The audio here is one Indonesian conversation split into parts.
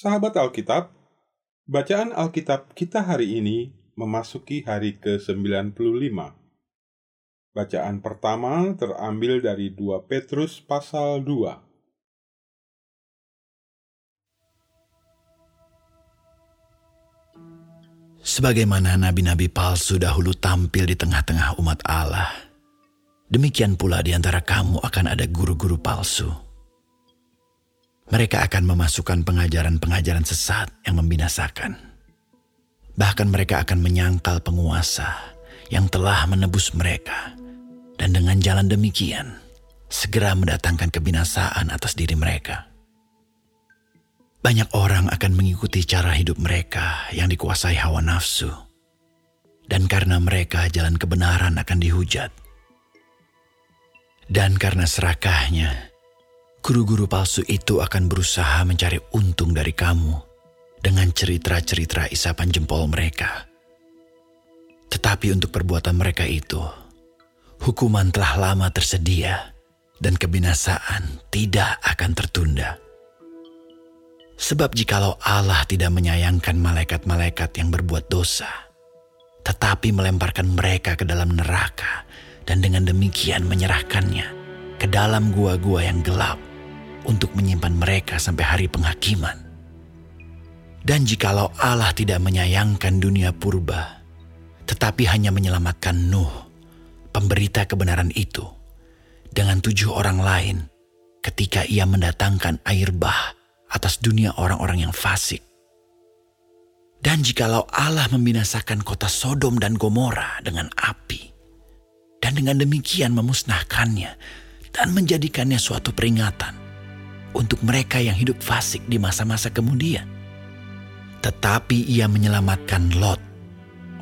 Sahabat Alkitab, bacaan Alkitab kita hari ini memasuki hari ke-95. Bacaan pertama terambil dari 2 Petrus pasal 2. Sebagaimana nabi-nabi palsu dahulu tampil di tengah-tengah umat Allah, demikian pula di antara kamu akan ada guru-guru palsu. Mereka akan memasukkan pengajaran-pengajaran sesat yang membinasakan. Bahkan mereka akan menyangkal penguasa yang telah menebus mereka, dan dengan jalan demikian segera mendatangkan kebinasaan atas diri mereka. Banyak orang akan mengikuti cara hidup mereka yang dikuasai hawa nafsu. Dan karena mereka jalan kebenaran akan dihujat. Dan karena serakahnya, guru-guru palsu itu akan berusaha mencari untung dari kamu dengan cerita-cerita isapan jempol mereka. Tetapi untuk perbuatan mereka itu, hukuman telah lama tersedia dan kebinasaan tidak akan tertunda. Sebab jikalau Allah tidak menyayangkan malaikat-malaikat yang berbuat dosa, tetapi melemparkan mereka ke dalam neraka dan dengan demikian menyerahkannya ke dalam gua-gua yang gelap untuk menyimpan mereka sampai hari penghakiman. Dan jikalau Allah tidak menyayangkan dunia purba, tetapi hanya menyelamatkan Nuh, pemberita kebenaran itu, dengan tujuh orang lain ketika ia mendatangkan air bah atas dunia orang-orang yang fasik. Dan jikalau Allah membinasakan kota Sodom dan Gomora dengan api, dan dengan demikian memusnahkannya dan menjadikannya suatu peringatan untuk mereka yang hidup fasik di masa-masa kemudian. Tetapi ia menyelamatkan Lot,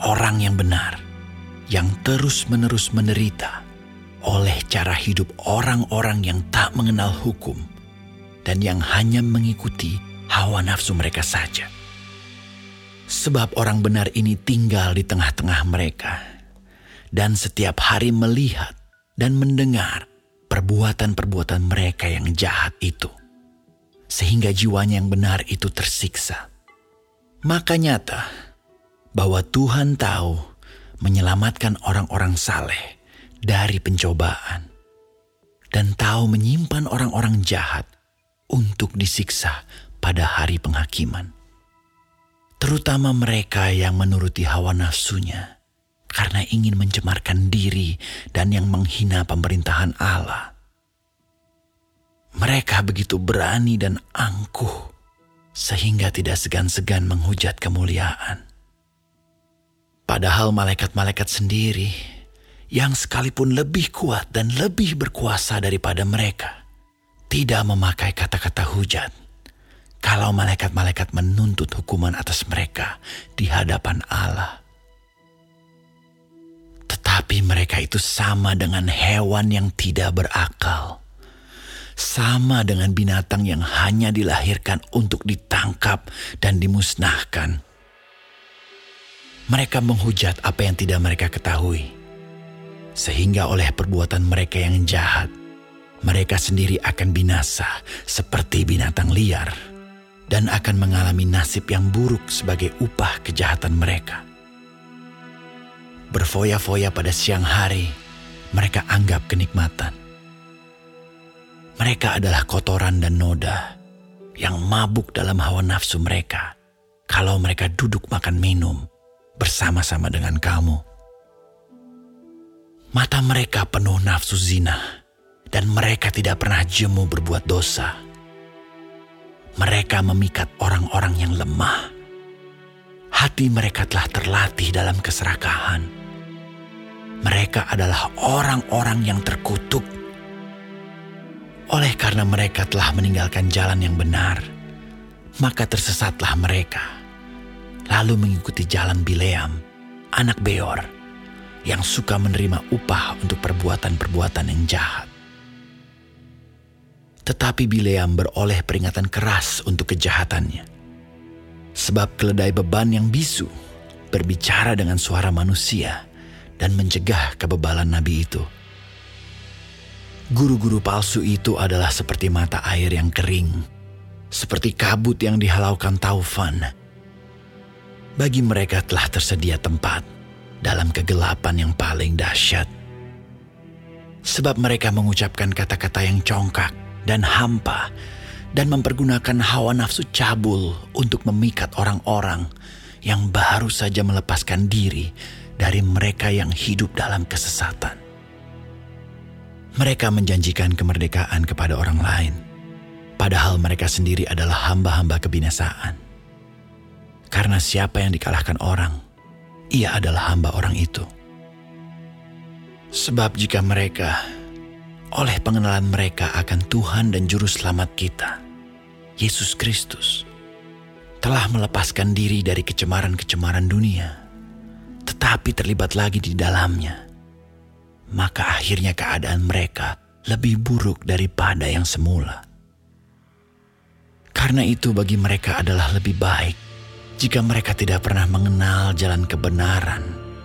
orang yang benar, yang terus-menerus menderita oleh cara hidup orang-orang yang tak mengenal hukum dan yang hanya mengikuti hawa nafsu mereka saja. Sebab orang benar ini tinggal di tengah-tengah mereka, dan setiap hari melihat dan mendengar perbuatan-perbuatan mereka yang jahat itu, sehingga jiwanya yang benar itu tersiksa. Maka nyata bahwa Tuhan tahu menyelamatkan orang-orang saleh dari pencobaan, dan tahu menyimpan orang-orang jahat untuk disiksa pada hari penghakiman. Terutama mereka yang menuruti hawa nafsunya karena ingin mencemarkan diri dan yang menghina pemerintahan Allah. Mereka begitu berani dan angkuh sehingga tidak segan-segan menghujat kemuliaan. Padahal malaikat-malaikat sendiri yang sekalipun lebih kuat dan lebih berkuasa daripada mereka tidak memakai kata-kata hujat kalau malaikat-malaikat menuntut hukuman atas mereka di hadapan Allah. Tetapi mereka itu sama dengan hewan yang tidak berakal. Sama dengan binatang yang hanya dilahirkan untuk ditangkap dan dimusnahkan. Mereka menghujat apa yang tidak mereka ketahui. Sehingga oleh perbuatan mereka yang jahat, mereka sendiri akan binasa seperti binatang liar dan akan mengalami nasib yang buruk sebagai upah kejahatan mereka. Berfoya-foya pada siang hari, mereka anggap kenikmatan. Mereka adalah kotoran dan noda yang mabuk dalam hawa nafsu mereka kalau mereka duduk makan minum bersama-sama dengan kamu. Mata mereka penuh nafsu zina dan mereka tidak pernah jemu berbuat dosa. Mereka memikat orang-orang yang lemah. Hati mereka telah terlatih dalam keserakahan. Mereka adalah orang-orang yang terkutuk. Oleh karena mereka telah meninggalkan jalan yang benar, maka tersesatlah mereka. Lalu mengikuti jalan Bileam, anak Beor, yang suka menerima upah untuk perbuatan-perbuatan yang jahat. Tetapi Bileam beroleh peringatan keras untuk kejahatannya. Sebab keledai beban yang bisu berbicara dengan suara manusia dan mencegah kebebalan nabi itu. Guru-guru palsu itu adalah seperti mata air yang kering seperti kabut yang dihalaukan taufan. Bagi mereka telah tersedia tempat dalam kegelapan yang paling dahsyat. Sebab mereka mengucapkan kata-kata yang congkak dan hampa dan mempergunakan hawa nafsu cabul untuk memikat orang-orang yang baru saja melepaskan diri dari mereka yang hidup dalam kesesatan. Mereka menjanjikan kemerdekaan kepada orang lain, padahal mereka sendiri adalah hamba-hamba kebinasaan. Karena siapa yang dikalahkan orang, ia adalah hamba orang itu. Sebab jika mereka oleh pengenalan mereka akan Tuhan dan Juru Selamat kita, Yesus Kristus, telah melepaskan diri dari kecemaran-kecemaran dunia, tetapi terlibat lagi di dalamnya, maka akhirnya keadaan mereka lebih buruk daripada yang semula. Karena itu, bagi mereka adalah lebih baik jika mereka tidak pernah mengenal jalan kebenaran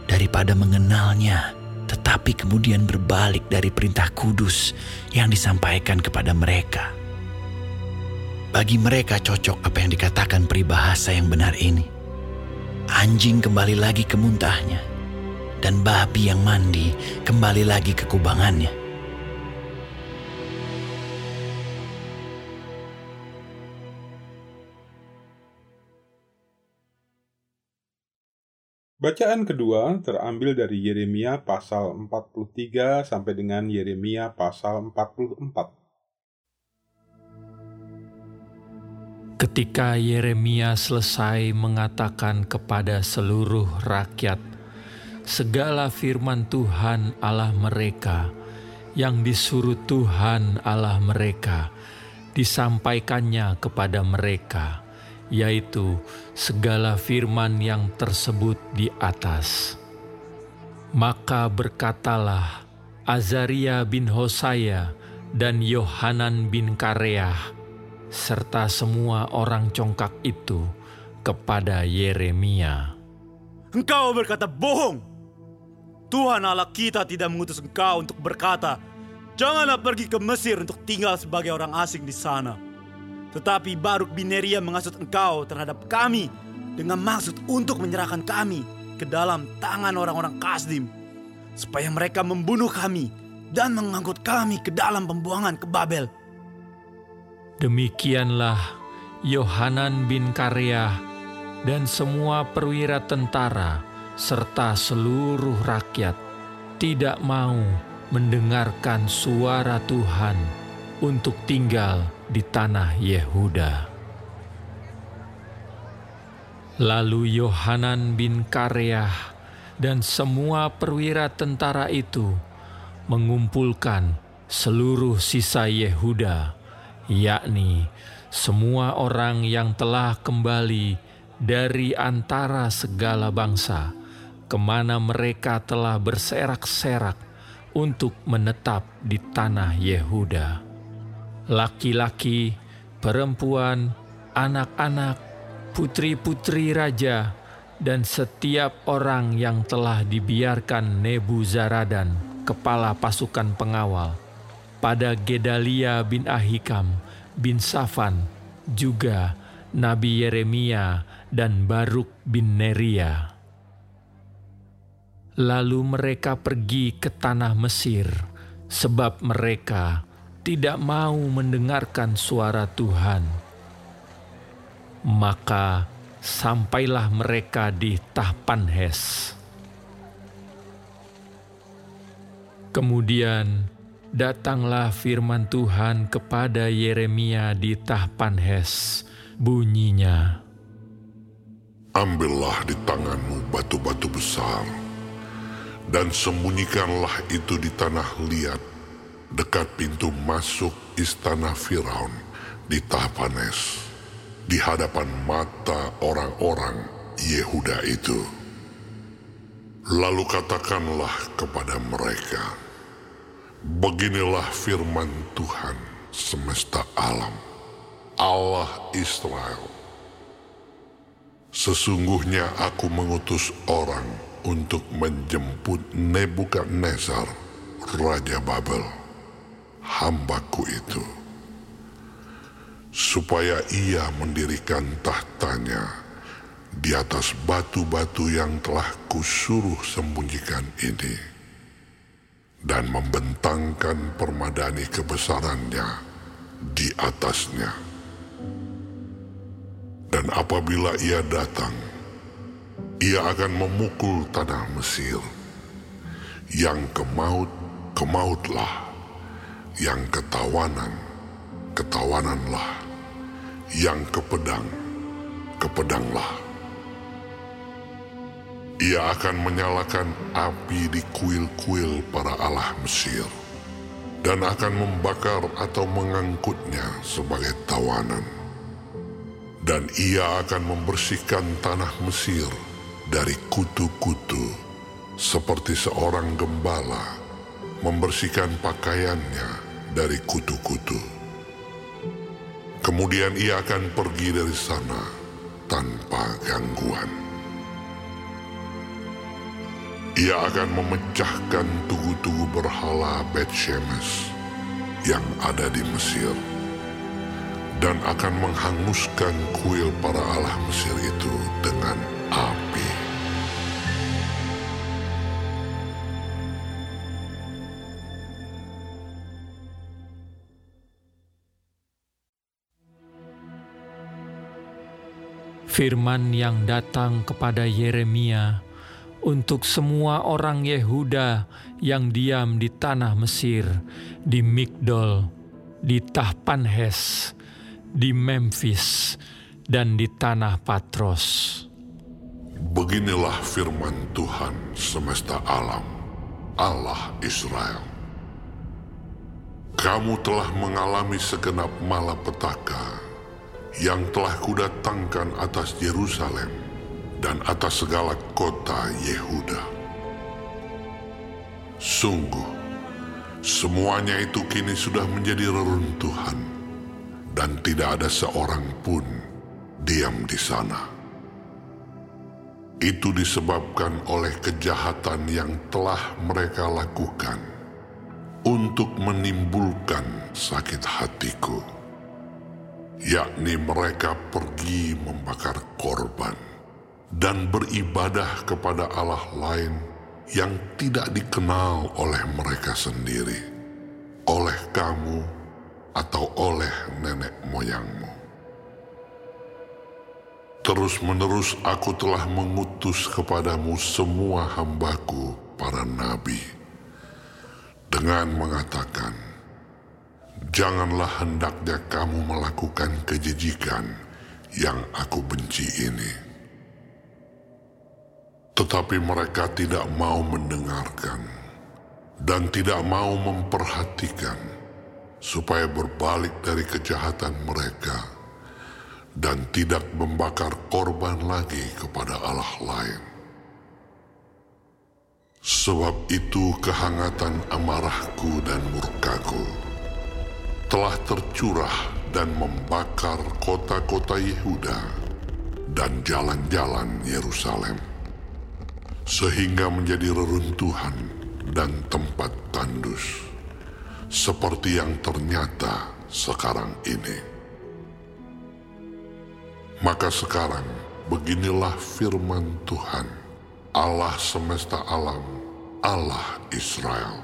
daripada mengenalnya tetapi kemudian berbalik dari perintah kudus yang disampaikan kepada mereka. Bagi mereka cocok apa yang dikatakan peribahasa yang benar ini. Anjing kembali lagi ke muntahnya, dan babi yang mandi kembali lagi ke kubangannya. Bacaan kedua terambil dari Yeremia pasal 43 sampai dengan Yeremia pasal 44. Ketika Yeremia selesai mengatakan kepada seluruh rakyat segala firman Tuhan Allah mereka yang disuruh Tuhan Allah mereka disampaikannya kepada mereka yaitu segala firman yang tersebut di atas. Maka berkatalah Azaria bin Hosaya dan Yohanan bin Kareah, serta semua orang congkak itu kepada Yeremia. Engkau berkata bohong. Tuhan Allah kita tidak mengutus engkau untuk berkata, Janganlah pergi ke Mesir untuk tinggal sebagai orang asing di sana tetapi Baruk bin Neria mengasut engkau terhadap kami dengan maksud untuk menyerahkan kami ke dalam tangan orang-orang Kasdim, supaya mereka membunuh kami dan mengangkut kami ke dalam pembuangan ke Babel. Demikianlah Yohanan bin Karya dan semua perwira tentara serta seluruh rakyat tidak mau mendengarkan suara Tuhan untuk tinggal di tanah Yehuda. Lalu Yohanan bin Kareah dan semua perwira tentara itu mengumpulkan seluruh sisa Yehuda, yakni semua orang yang telah kembali dari antara segala bangsa, ke mana mereka telah berserak-serak untuk menetap di tanah Yehuda laki-laki, perempuan, anak-anak, putri-putri raja, dan setiap orang yang telah dibiarkan Nebuzaradan, kepala pasukan pengawal, pada Gedalia bin Ahikam bin Safan, juga Nabi Yeremia dan Baruk bin Neria. Lalu mereka pergi ke tanah Mesir, sebab mereka tidak mau mendengarkan suara Tuhan. Maka sampailah mereka di Tahpanhes. Kemudian datanglah firman Tuhan kepada Yeremia di Tahpanhes, bunyinya, Ambillah di tanganmu batu-batu besar, dan sembunyikanlah itu di tanah liat dekat pintu masuk istana Firaun di Tahapanes, di hadapan mata orang-orang Yehuda itu. Lalu katakanlah kepada mereka, Beginilah firman Tuhan semesta alam, Allah Israel. Sesungguhnya aku mengutus orang untuk menjemput Nebukadnezar, Raja Babel hambaku itu. supaya ia mendirikan tahtanya di atas batu-batu yang telah kusuruh sembunyikan ini dan membentangkan permadani kebesarannya di atasnya. Dan apabila ia datang, ia akan memukul tanah Mesir. Yang kemaut, kemautlah. Yang ketawanan, ketawananlah. Yang kepedang, kepedanglah. Ia akan menyalakan api di kuil-kuil para allah Mesir dan akan membakar atau mengangkutnya sebagai tawanan. Dan ia akan membersihkan tanah Mesir dari kutu-kutu seperti seorang gembala membersihkan pakaiannya dari kutu-kutu. Kemudian ia akan pergi dari sana tanpa gangguan. Ia akan memecahkan tugu-tugu berhala Bet Shemesh yang ada di Mesir dan akan menghanguskan kuil para allah Mesir itu dengan Firman yang datang kepada Yeremia untuk semua orang Yehuda yang diam di tanah Mesir, di Migdol, di Tahpanhes, di Memphis, dan di tanah Patros. Beginilah firman Tuhan semesta alam, Allah Israel. Kamu telah mengalami segenap malapetaka yang telah kudatangkan atas Yerusalem dan atas segala kota Yehuda. Sungguh, semuanya itu kini sudah menjadi reruntuhan dan tidak ada seorang pun diam di sana. Itu disebabkan oleh kejahatan yang telah mereka lakukan untuk menimbulkan sakit hatiku, yakni mereka pergi membakar korban dan beribadah kepada Allah lain yang tidak dikenal oleh mereka sendiri, oleh kamu atau oleh nenek moyangmu. Terus-menerus aku telah mengutus kepadamu semua hambaku, para nabi, dengan mengatakan, Janganlah hendaknya kamu melakukan kejijikan yang aku benci ini. Tetapi mereka tidak mau mendengarkan dan tidak mau memperhatikan supaya berbalik dari kejahatan mereka dan tidak membakar korban lagi kepada Allah lain. Sebab itu kehangatan amarahku dan murkaku telah tercurah dan membakar kota-kota Yehuda dan jalan-jalan Yerusalem, sehingga menjadi reruntuhan dan tempat tandus, seperti yang ternyata sekarang ini. Maka sekarang beginilah firman Tuhan, Allah semesta alam, Allah Israel.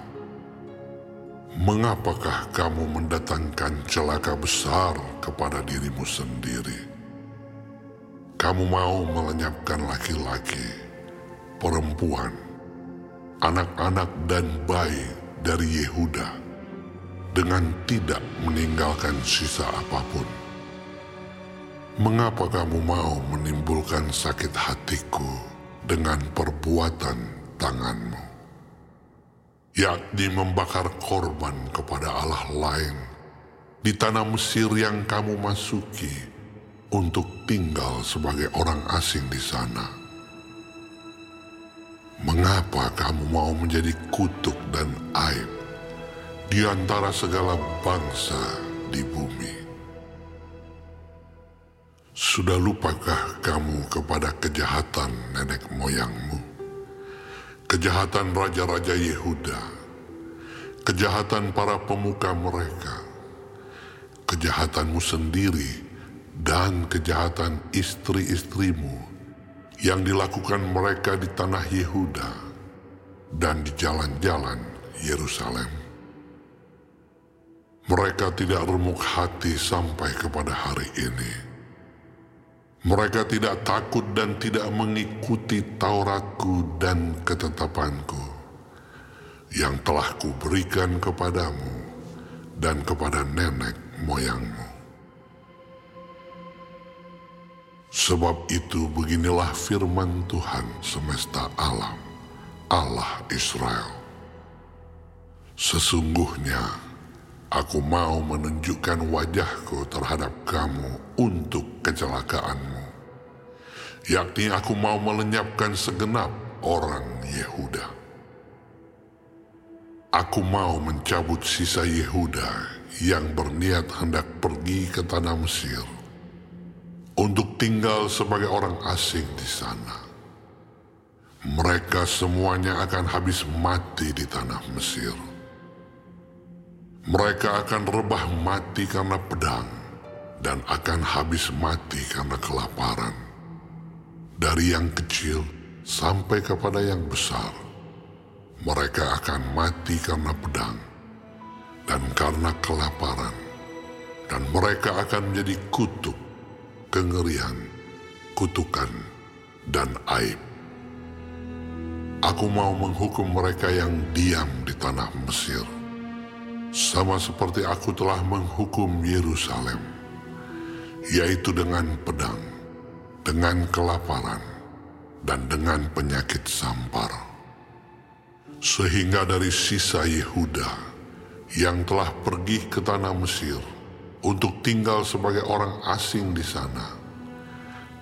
Mengapakah kamu mendatangkan celaka besar kepada dirimu sendiri? Kamu mau melenyapkan laki-laki, perempuan, anak-anak dan bayi dari Yehuda dengan tidak meninggalkan sisa apa pun. Mengapa kamu mau menimbulkan sakit hatiku dengan perbuatan tanganmu? Yakni membakar korban kepada Allah lain di tanah Mesir yang kamu masuki untuk tinggal sebagai orang asing di sana. Mengapa kamu mau menjadi kutuk dan aib di antara segala bangsa di bumi? Sudah lupakah kamu kepada kejahatan nenek moyangmu? Kejahatan raja-raja Yehuda, kejahatan para pemuka mereka, kejahatanmu sendiri dan kejahatan istri-istrimu yang dilakukan mereka di tanah Yehuda dan di jalan-jalan Yerusalem. Mereka tidak remuk hati sampai kepada hari ini. Mereka tidak takut dan tidak mengikuti Tauratku dan ketetapanku yang telah kuberikan kepadamu dan kepada nenek moyangmu. Sebab itu beginilah firman Tuhan semesta alam, Allah Israel. Sesungguhnya aku mau menunjukkan wajahku terhadap kamu untuk kecelakaanmu. Yakni aku mau melenyapkan segenap orang Yehuda. Aku mau mencabut sisa Yehuda yang berniat hendak pergi ke tanah Mesir untuk tinggal sebagai orang asing di sana. Mereka semuanya akan habis mati di tanah Mesir. Mereka akan rebah mati karena pedang dan akan habis mati karena kelaparan. Dari yang kecil sampai kepada yang besar, mereka akan mati karena pedang dan karena kelaparan, dan mereka akan menjadi kutuk kengerian, kutukan, dan aib. Aku mau menghukum mereka yang diam di tanah Mesir, sama seperti aku telah menghukum Yerusalem, yaitu dengan pedang, dengan kelaparan, dan dengan penyakit sampar. Sehingga dari sisa Yehuda yang telah pergi ke tanah Mesir, untuk tinggal sebagai orang asing di sana.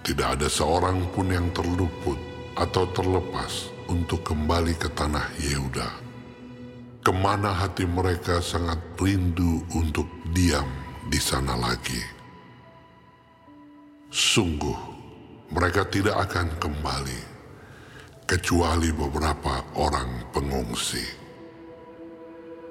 Tidak ada seorang pun yang terluput atau terlepas untuk kembali ke tanah Yehuda. Ke mana hati mereka sangat rindu untuk diam di sana lagi. Sungguh, mereka tidak akan kembali, kecuali beberapa orang pengungsi.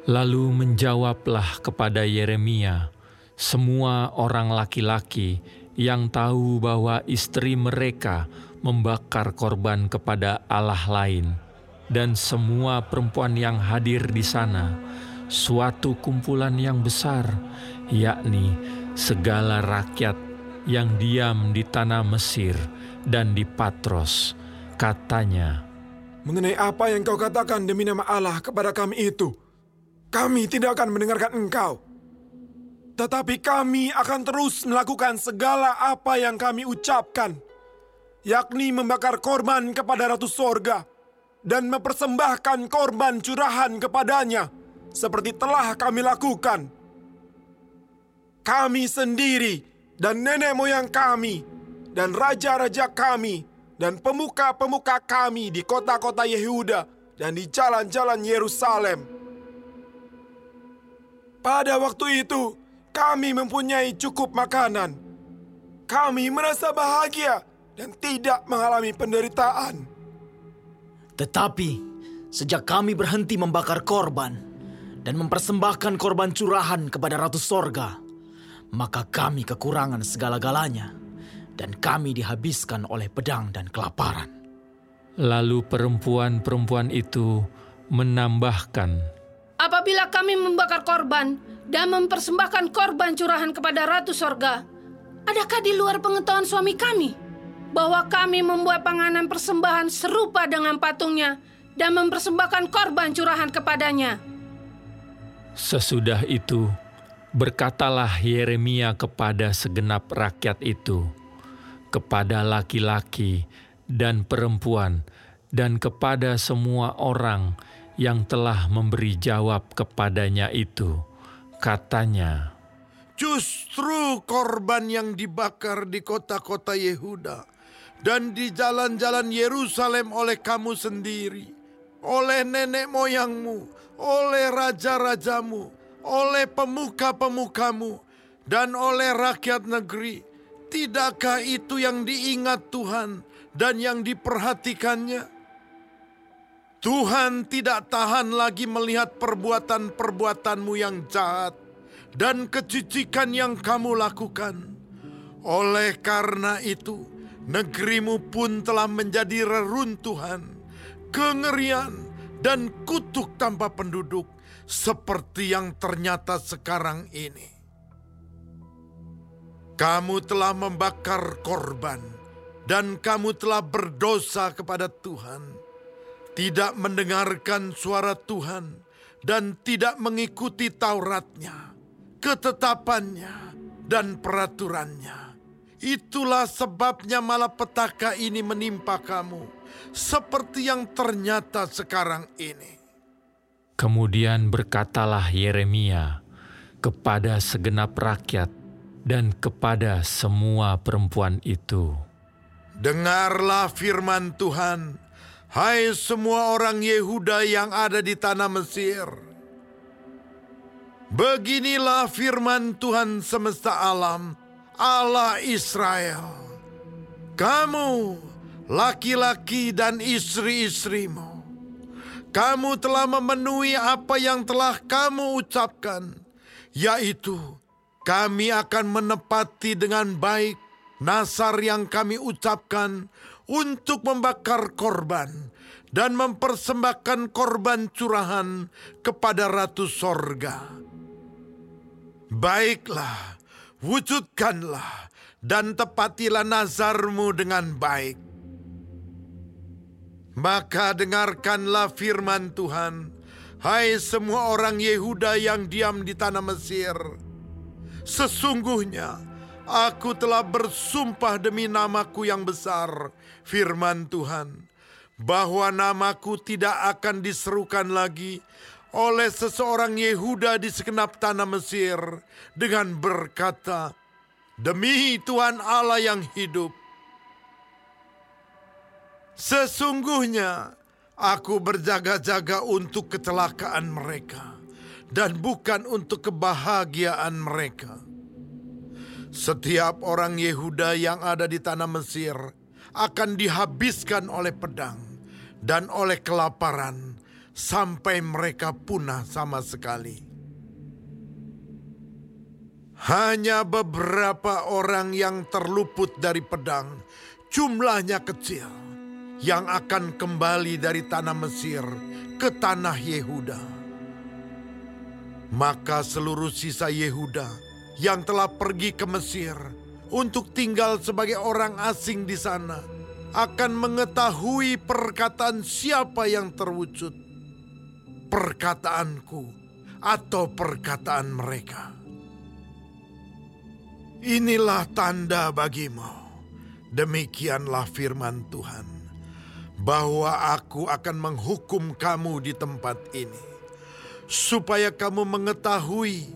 Lalu menjawablah kepada Yeremia, semua orang laki-laki yang tahu bahwa istri mereka membakar korban kepada Allah lain, dan semua perempuan yang hadir di sana, suatu kumpulan yang besar, yakni segala rakyat yang diam di tanah Mesir dan di Patros, katanya, Mengenai apa yang kau katakan demi nama Allah kepada kami itu, kami tidak akan mendengarkan engkau. Tetapi kami akan terus melakukan segala apa yang kami ucapkan, yakni membakar korban kepada Ratu Sorga dan mempersembahkan korban curahan kepadanya, seperti telah kami lakukan. Kami sendiri dan nenek moyang kami dan raja-raja kami dan pemuka-pemuka kami di kota-kota Yehuda dan di jalan-jalan Yerusalem. Pada waktu itu, kami mempunyai cukup makanan. Kami merasa bahagia dan tidak mengalami penderitaan. Tetapi sejak kami berhenti membakar korban dan mempersembahkan korban curahan kepada Ratu Sorga, maka kami kekurangan segala-galanya dan kami dihabiskan oleh pedang dan kelaparan. Lalu perempuan-perempuan itu menambahkan, Apabila kami membakar korban dan mempersembahkan korban curahan kepada Ratu Sorga, adakah di luar pengetahuan suami kami bahwa kami membuat panganan persembahan serupa dengan patungnya dan mempersembahkan korban curahan kepadanya? Sesudah itu, berkatalah Yeremia kepada segenap rakyat itu, kepada laki-laki dan perempuan, dan kepada semua orang yang telah memberi jawab kepadanya itu. Katanya, Justru korban yang dibakar di kota-kota Yehuda dan di jalan-jalan Yerusalem oleh kamu sendiri, oleh nenek moyangmu, oleh raja-rajamu, oleh pemuka-pemukamu, dan oleh rakyat negeri. Tidakkah itu yang diingat Tuhan dan yang diperhatikannya? Tuhan tidak tahan lagi melihat perbuatan-perbuatanmu yang jahat dan kecicikan yang kamu lakukan. Oleh karena itu, negerimu pun telah menjadi reruntuhan, kengerian, dan kutuk tanpa penduduk, seperti yang ternyata sekarang ini. Kamu telah membakar korban, dan kamu telah berdosa kepada Tuhan tidak mendengarkan suara Tuhan dan tidak mengikuti Tauratnya, ketetapannya, dan peraturannya. Itulah sebabnya malapetaka ini menimpa kamu, seperti yang ternyata sekarang ini. Kemudian berkatalah Yeremia kepada segenap rakyat dan kepada semua perempuan itu. Dengarlah firman Tuhan, Hai semua orang Yehuda yang ada di tanah Mesir. Beginilah firman Tuhan semesta alam, Allah Israel. Kamu, laki-laki dan istri-istrimu, kamu telah memenuhi apa yang telah kamu ucapkan, yaitu kami akan menepati dengan baik nasar yang kami ucapkan untuk membakar korban dan mempersembahkan korban curahan kepada Ratu Sorga. Baiklah, wujudkanlah dan tepatilah nazarmu dengan baik. Maka dengarkanlah firman Tuhan, hai semua orang Yehuda yang diam di tanah Mesir. Sesungguhnya, Aku telah bersumpah demi namaku yang besar, firman Tuhan, bahwa namaku tidak akan diserukan lagi oleh seseorang Yehuda di segenap tanah Mesir dengan berkata, Demi Tuhan Allah yang hidup, Sesungguhnya aku berjaga-jaga untuk kecelakaan mereka dan bukan untuk kebahagiaan mereka. Setiap orang Yehuda yang ada di tanah Mesir akan dihabiskan oleh pedang dan oleh kelaparan sampai mereka punah sama sekali. Hanya beberapa orang yang terluput dari pedang, jumlahnya kecil, yang akan kembali dari tanah Mesir ke tanah Yehuda. Maka seluruh sisa Yehuda yang telah pergi ke Mesir untuk tinggal sebagai orang asing di sana akan mengetahui perkataan siapa yang terwujud, perkataanku atau perkataan mereka. Inilah tanda bagimu, demikianlah firman Tuhan, bahwa aku akan menghukum kamu di tempat ini, supaya kamu mengetahui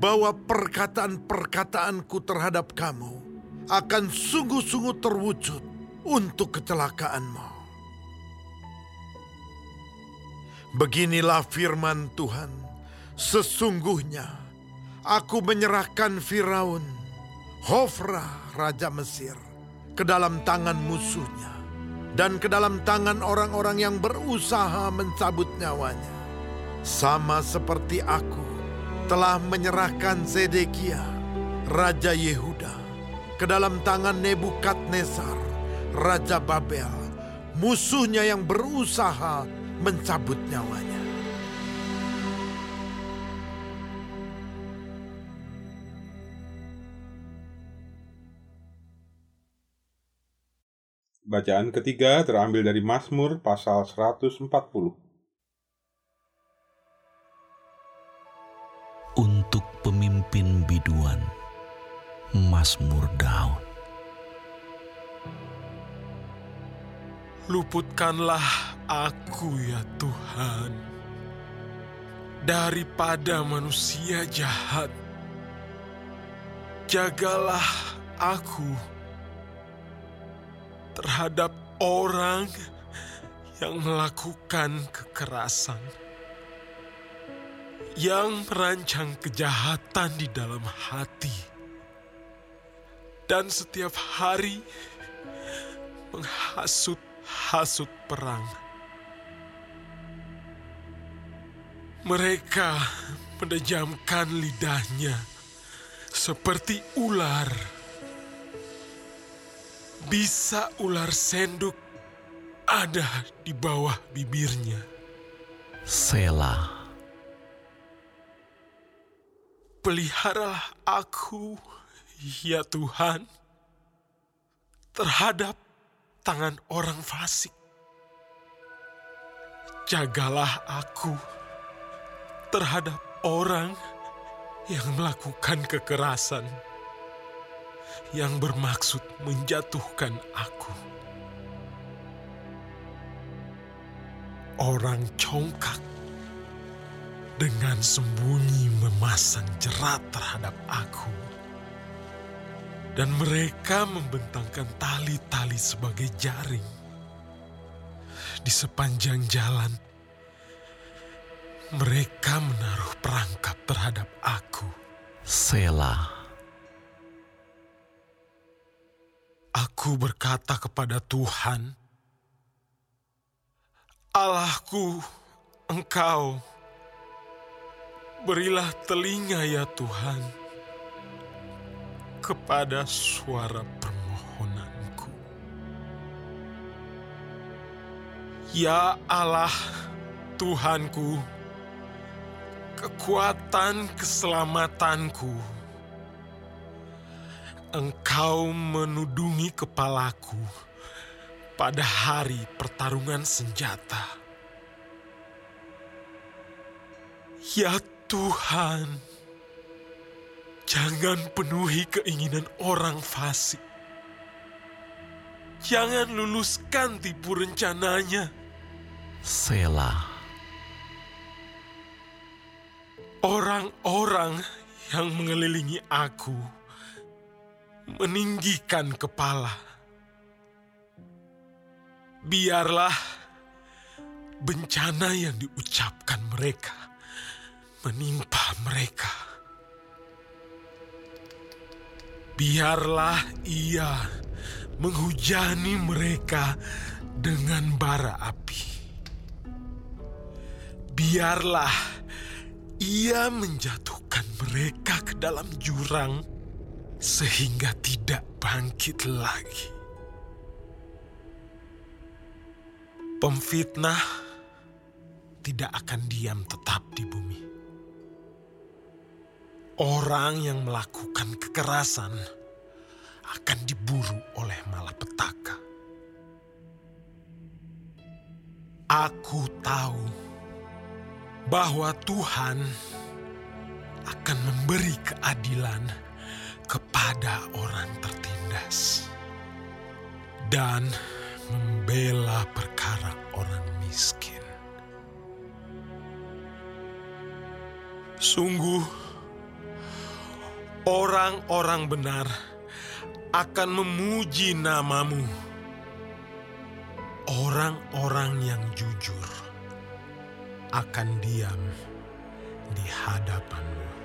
bahwa perkataan-perkataanku terhadap kamu akan sungguh-sungguh terwujud untuk kecelakaanmu. Beginilah firman Tuhan, sesungguhnya aku menyerahkan Firaun, Hofra, Raja Mesir, ke dalam tangan musuhnya, dan ke dalam tangan orang-orang yang berusaha mencabut nyawanya. Sama seperti aku telah menyerahkan Zedekia, Raja Yehuda, ke dalam tangan Nebukadnezar, Raja Babel, musuhnya yang berusaha mencabut nyawanya. Bacaan ketiga terambil dari Mazmur pasal 140. untuk pemimpin biduan Mazmur Daud. Luputkanlah aku ya Tuhan daripada manusia jahat. Jagalah aku terhadap orang yang melakukan kekerasan yang merancang kejahatan di dalam hati, dan setiap hari menghasut-hasut perang. Mereka menejamkan lidahnya seperti ular. Bisa ular senduk ada di bawah bibirnya. Selah. Peliharalah aku, ya Tuhan, terhadap tangan orang fasik. Jagalah aku terhadap orang yang melakukan kekerasan, yang bermaksud menjatuhkan aku. Orang congkak dengan sembunyi memasang jerat terhadap aku. Dan mereka membentangkan tali-tali sebagai jaring di sepanjang jalan. Mereka menaruh perangkap terhadap aku. Selah. Aku berkata kepada Tuhan, Allahku, Engkau, berilah telinga ya Tuhan kepada suara permohonanku. Ya Allah, Tuhanku, kekuatan keselamatanku. Engkau menudungi kepalaku pada hari pertarungan senjata. Ya Tuhan, jangan penuhi keinginan orang fasik. Jangan luluskan tipu rencananya. Selah. Orang-orang yang mengelilingi aku meninggikan kepala. Biarlah bencana yang diucapkan mereka menimpa mereka. Biarlah ia menghujani mereka dengan bara api. Biarlah ia menjatuhkan mereka ke dalam jurang sehingga tidak bangkit lagi. Pemfitnah tidak akan diam tetap di bumi. Orang yang melakukan kekerasan akan diburu oleh malapetaka. Aku tahu bahwa Tuhan akan memberi keadilan kepada orang tertindas dan membela perkara orang miskin. Sungguh, orang-orang benar akan memuji namamu. Orang-orang yang jujur akan diam di hadapanmu.